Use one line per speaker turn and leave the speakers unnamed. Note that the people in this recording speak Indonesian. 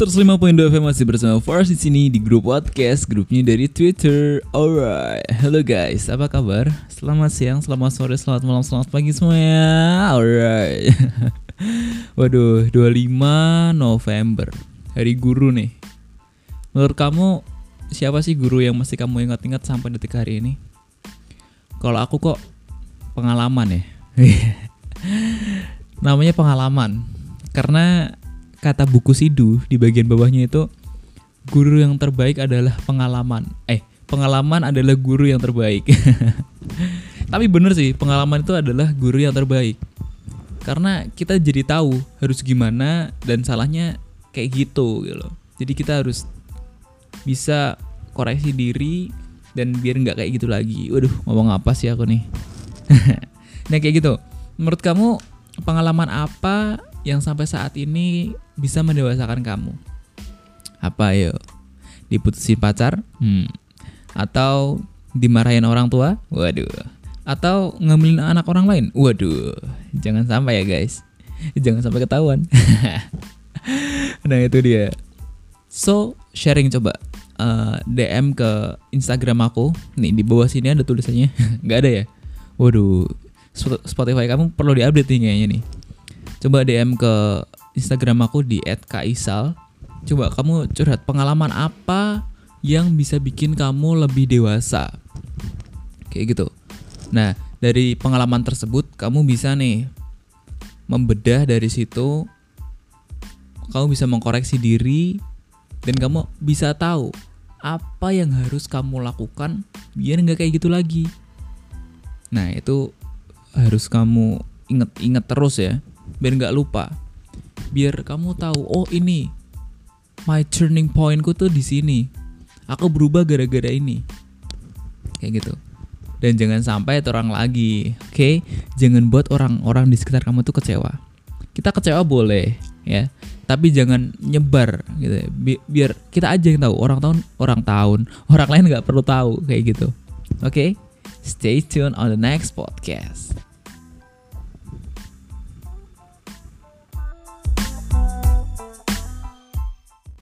105.2 FM masih bersama Force di sini di grup podcast, grupnya dari Twitter. Alright, hello guys, apa kabar? Selamat siang, selamat sore, selamat malam, selamat pagi semuanya. Alright. Waduh, 25 November, hari guru nih. Menurut kamu siapa sih guru yang masih kamu ingat-ingat sampai detik hari ini? Kalau aku kok pengalaman ya. Namanya pengalaman. Karena kata buku Sidu di bagian bawahnya itu guru yang terbaik adalah pengalaman. Eh, pengalaman adalah guru yang terbaik. Tapi bener sih, pengalaman itu adalah guru yang terbaik. Karena kita jadi tahu harus gimana dan salahnya kayak gitu gitu loh. Jadi kita harus bisa koreksi diri dan biar nggak kayak gitu lagi. Waduh, ngomong apa sih aku nih? nah kayak gitu. Menurut kamu pengalaman apa yang sampai saat ini bisa mendewasakan kamu? Apa yo? Diputusin pacar? Hmm. Atau dimarahin orang tua? Waduh. Atau ngambilin anak orang lain? Waduh. Jangan sampai ya guys. Jangan sampai ketahuan. nah itu dia. So sharing coba uh, DM ke Instagram aku. Nih di bawah sini ada tulisannya. Nggak ada ya? Waduh. Spotify kamu perlu diupdate nih kayaknya nih coba DM ke Instagram aku di @kaisal. Coba kamu curhat pengalaman apa yang bisa bikin kamu lebih dewasa. Kayak gitu. Nah, dari pengalaman tersebut kamu bisa nih membedah dari situ kamu bisa mengkoreksi diri dan kamu bisa tahu apa yang harus kamu lakukan biar nggak kayak gitu lagi. Nah, itu harus kamu inget-inget terus ya biar nggak lupa. Biar kamu tahu oh ini my turning pointku tuh di sini. Aku berubah gara-gara ini. Kayak gitu. Dan jangan sampai orang lagi oke? Okay? jangan buat orang-orang di sekitar kamu tuh kecewa. Kita kecewa boleh ya. Tapi jangan nyebar gitu. Ya. Bi biar kita aja yang tahu. Orang tahun orang tahun. Orang lain nggak perlu tahu kayak gitu. Oke? Okay? stay tuned on the next podcast